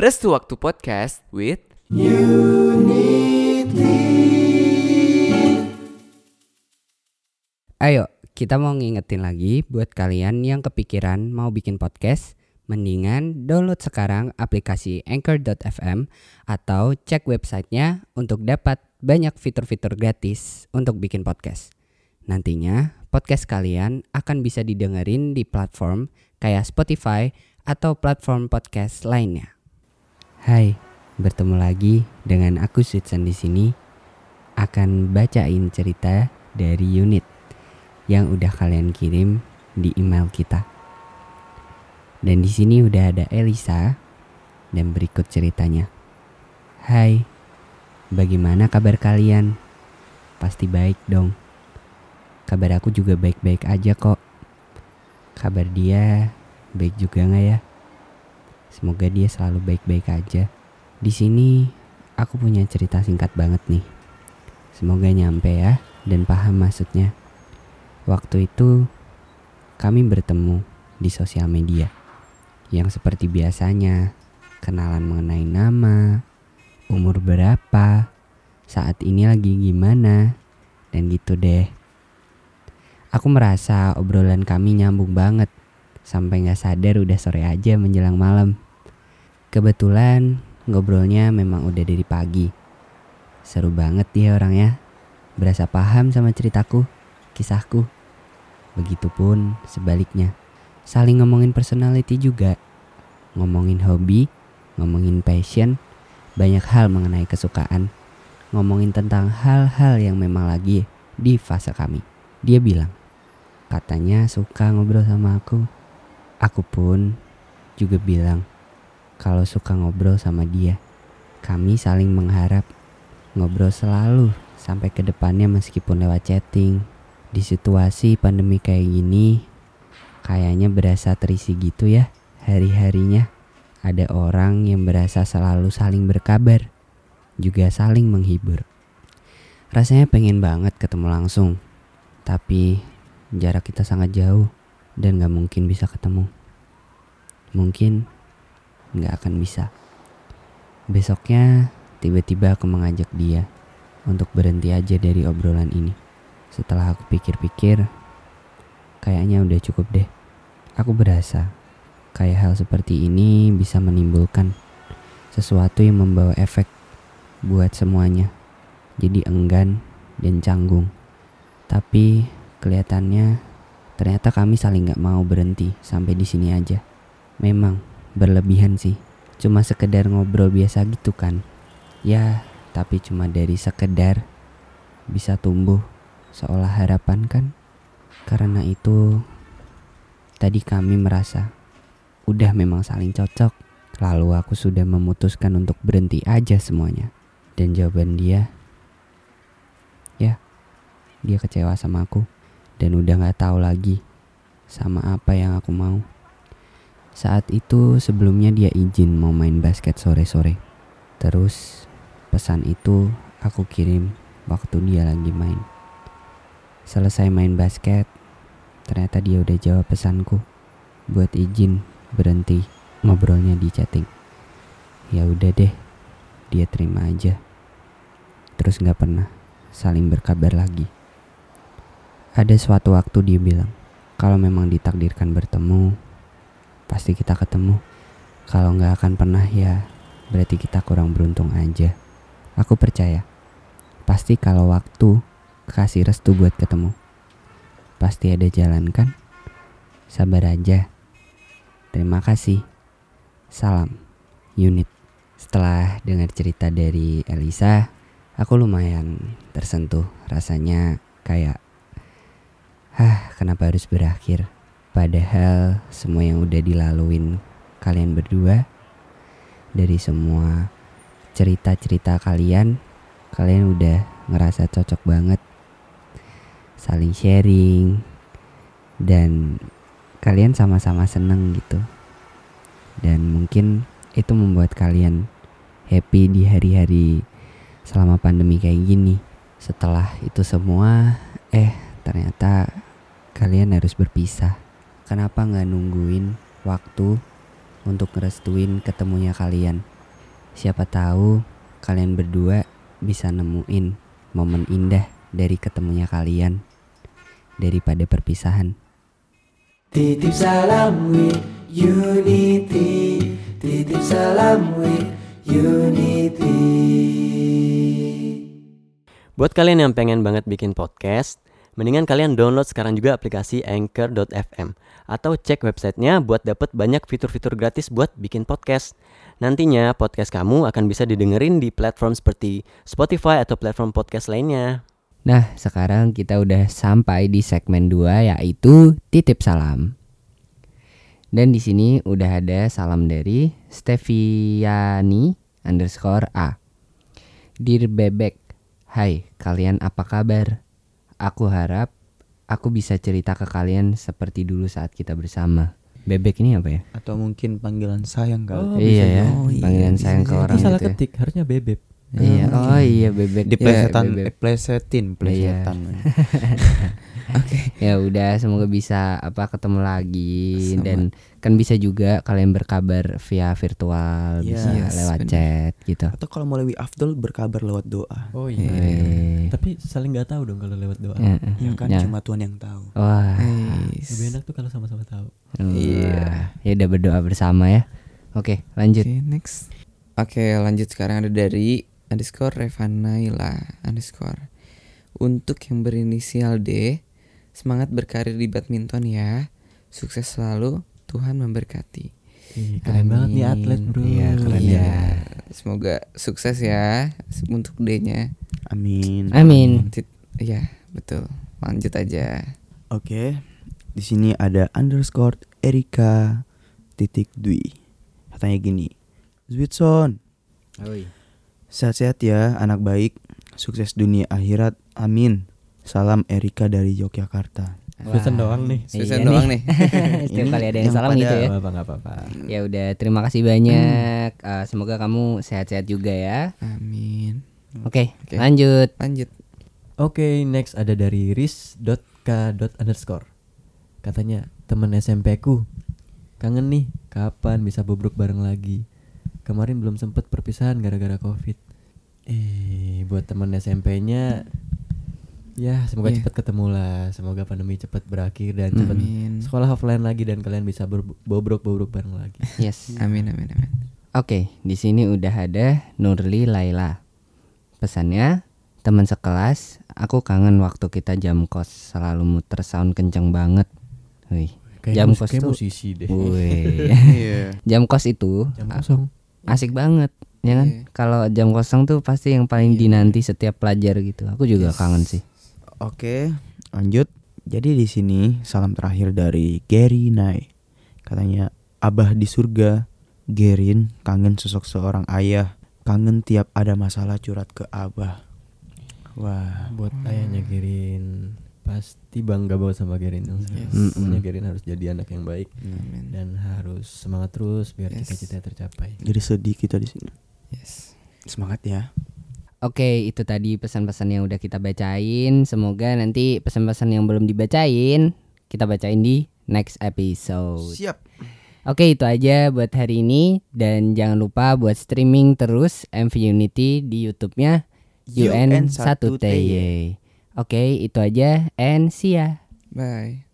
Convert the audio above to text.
Restu Waktu Podcast with Ayo, kita mau ngingetin lagi buat kalian yang kepikiran mau bikin podcast, mendingan download sekarang aplikasi Anchor.fm atau cek websitenya untuk dapat banyak fitur-fitur gratis untuk bikin podcast. Nantinya, podcast kalian akan bisa didengerin di platform kayak Spotify atau platform podcast lainnya. Hai, bertemu lagi dengan aku Sweetsan di sini akan bacain cerita dari unit yang udah kalian kirim di email kita. Dan di sini udah ada Elisa dan berikut ceritanya. Hai, bagaimana kabar kalian? Pasti baik dong. Kabar aku juga baik-baik aja kok. Kabar dia baik juga nggak ya? Semoga dia selalu baik-baik aja. Di sini aku punya cerita singkat banget nih. Semoga nyampe ya dan paham maksudnya. Waktu itu kami bertemu di sosial media yang seperti biasanya kenalan mengenai nama, umur berapa, saat ini lagi gimana, dan gitu deh. Aku merasa obrolan kami nyambung banget sampai nggak sadar udah sore aja menjelang malam. Kebetulan ngobrolnya memang udah dari pagi. Seru banget dia orangnya, berasa paham sama ceritaku, kisahku. Begitupun sebaliknya. Saling ngomongin personality juga. Ngomongin hobi, ngomongin passion, banyak hal mengenai kesukaan. Ngomongin tentang hal-hal yang memang lagi di fase kami. Dia bilang, katanya suka ngobrol sama aku. Aku pun juga bilang kalau suka ngobrol sama dia. Kami saling mengharap ngobrol selalu sampai ke depannya meskipun lewat chatting. Di situasi pandemi kayak gini, kayaknya berasa terisi gitu ya hari-harinya. Ada orang yang berasa selalu saling berkabar, juga saling menghibur. Rasanya pengen banget ketemu langsung, tapi jarak kita sangat jauh dan gak mungkin bisa ketemu. Mungkin gak akan bisa. Besoknya tiba-tiba aku mengajak dia untuk berhenti aja dari obrolan ini. Setelah aku pikir-pikir, kayaknya udah cukup deh. Aku berasa kayak hal seperti ini bisa menimbulkan sesuatu yang membawa efek buat semuanya. Jadi enggan dan canggung. Tapi kelihatannya ternyata kami saling gak mau berhenti sampai di sini aja. Memang berlebihan sih. Cuma sekedar ngobrol biasa gitu kan. Ya, tapi cuma dari sekedar bisa tumbuh seolah harapan kan. Karena itu tadi kami merasa udah memang saling cocok. Lalu aku sudah memutuskan untuk berhenti aja semuanya. Dan jawaban dia, ya, dia kecewa sama aku dan udah gak tahu lagi sama apa yang aku mau. Saat itu sebelumnya dia izin mau main basket sore-sore. Terus pesan itu aku kirim waktu dia lagi main. Selesai main basket, ternyata dia udah jawab pesanku buat izin berhenti ngobrolnya di chatting. Ya udah deh, dia terima aja. Terus nggak pernah saling berkabar lagi. Ada suatu waktu dia bilang, kalau memang ditakdirkan bertemu, pasti kita ketemu. Kalau nggak akan pernah ya, berarti kita kurang beruntung aja. Aku percaya, pasti kalau waktu kasih restu buat ketemu, pasti ada jalan kan? Sabar aja. Terima kasih. Salam, unit. Setelah dengar cerita dari Elisa, aku lumayan tersentuh. Rasanya kayak, hah, kenapa harus berakhir? Padahal semua yang udah dilaluin kalian berdua dari semua cerita-cerita kalian, kalian udah ngerasa cocok banget saling sharing dan kalian sama-sama seneng gitu. Dan mungkin itu membuat kalian happy di hari-hari selama pandemi kayak gini. Setelah itu semua, eh ternyata kalian harus berpisah. Kenapa nggak nungguin waktu untuk ngerestuin ketemunya kalian. Siapa tahu kalian berdua bisa nemuin momen indah dari ketemunya kalian daripada perpisahan. Titip salam with unity Titip salam with unity Buat kalian yang pengen banget bikin podcast, mendingan kalian download sekarang juga aplikasi Anchor.fm atau cek websitenya buat dapet banyak fitur-fitur gratis buat bikin podcast. Nantinya podcast kamu akan bisa didengerin di platform seperti Spotify atau platform podcast lainnya. Nah, sekarang kita udah sampai di segmen 2 yaitu titip salam. Dan di sini udah ada salam dari Steviani underscore A. Dear Bebek, hai kalian apa kabar? Aku harap aku bisa cerita ke kalian seperti dulu saat kita bersama. Bebek ini apa ya? atau mungkin panggilan sayang kali. Oh, iya ya, Oh, iya, panggilan bisa sayang ke jadi. orang Itu salah gitu ya. ketik, harusnya bebek. Iya, oh iya bebek. Diplesetan, Ya, bebek. plesetin, plesetan. ya udah semoga bisa apa ketemu lagi Sama. dan kan bisa juga kalian berkabar via virtual Yes, bisa lewat bener. chat gitu Atau kalau mau lebih afdol berkabar lewat doa. Oh Eh, Tapi saling nggak tahu dong kalau lewat doa. ya, Ya kan ya. cuma Tuhan yang tahu. wah Lebih enak tuh kalau sama-sama tahu. iya ya udah berdoa bersama ya oke lanjut Oke, next. Oke, lanjut sekarang ada dari underscore Revanaila underscore. Untuk yang berinisial D, semangat berkarir di badminton ya. Sukses selalu, Tuhan memberkati. Ih, keren banget nih Amin. atlet bro. Iya, keren Iya. ya. Semoga sukses ya untuk D-nya. Amin. amin Iya, betul. Lanjut aja. Oke. Di sini ada underscore Erika titik Dwi. Katanya gini. Zwitson, sehat-sehat ya anak baik. Sukses dunia akhirat. Amin. Salam Erika dari Yogyakarta. Susan doang nih. Susan Iya doang nih. nih. setiap kali ada yang yang salam pada- gitu ya Gak apa nggak apa-apa. ya udah terima kasih banyak Eh, semoga kamu sehat-sehat juga ya Amin. oke Oke. lanjut Lanjut. Oke, next ada dari ris.k. underscore. Katanya temen SMP ku kangen nih, kapan bisa bobrok bareng lagi? Kemarin belum sempet perpisahan gara-gara covid. Eh, buat temen SMP-nya, ya semoga Iya. cepet ketemu lah. Semoga pandemi cepet berakhir dan Amin. sekolah offline lagi dan kalian bisa bobrok-bobrok bareng lagi. yes Amin amin amin. Oke, di sini udah ada Nurli Laila. Pesannya, teman sekelas, aku kangen waktu kita jam kos selalu muter sound kenceng banget. Wih, jam mus- kos kayak tuh, musisi deh. wih. Iya. jam kos itu Jam kosong. asik banget, ya kan? Iya. Kalau jam kosong tuh pasti yang paling dinanti setiap pelajar gitu. Aku juga kangen sih. Oke, lanjut. Jadi di sini salam terakhir dari Gary Nai. Katanya, Abah di surga, Gerin kangen sosok seorang ayah, kangen tiap ada masalah curhat ke Abah. Wah, buat ayahnya Gerin pasti bangga banget sama Gerin Yes. Pokoknya Gerin harus jadi anak yang baik Amin. dan harus semangat terus biar Yes. cita-cita tercapai. jadi sedih kita di sini. Yes. Semangat ya. Oke, itu tadi pesan-pesan yang udah kita bacain. Semoga nanti pesan-pesan yang belum dibacain kita bacain di next episode. Siap. Oke, itu aja buat hari ini dan jangan lupa buat streaming terus MV Unity di YouTube-nya UN1TY. Oke, itu aja and see ya. Bye.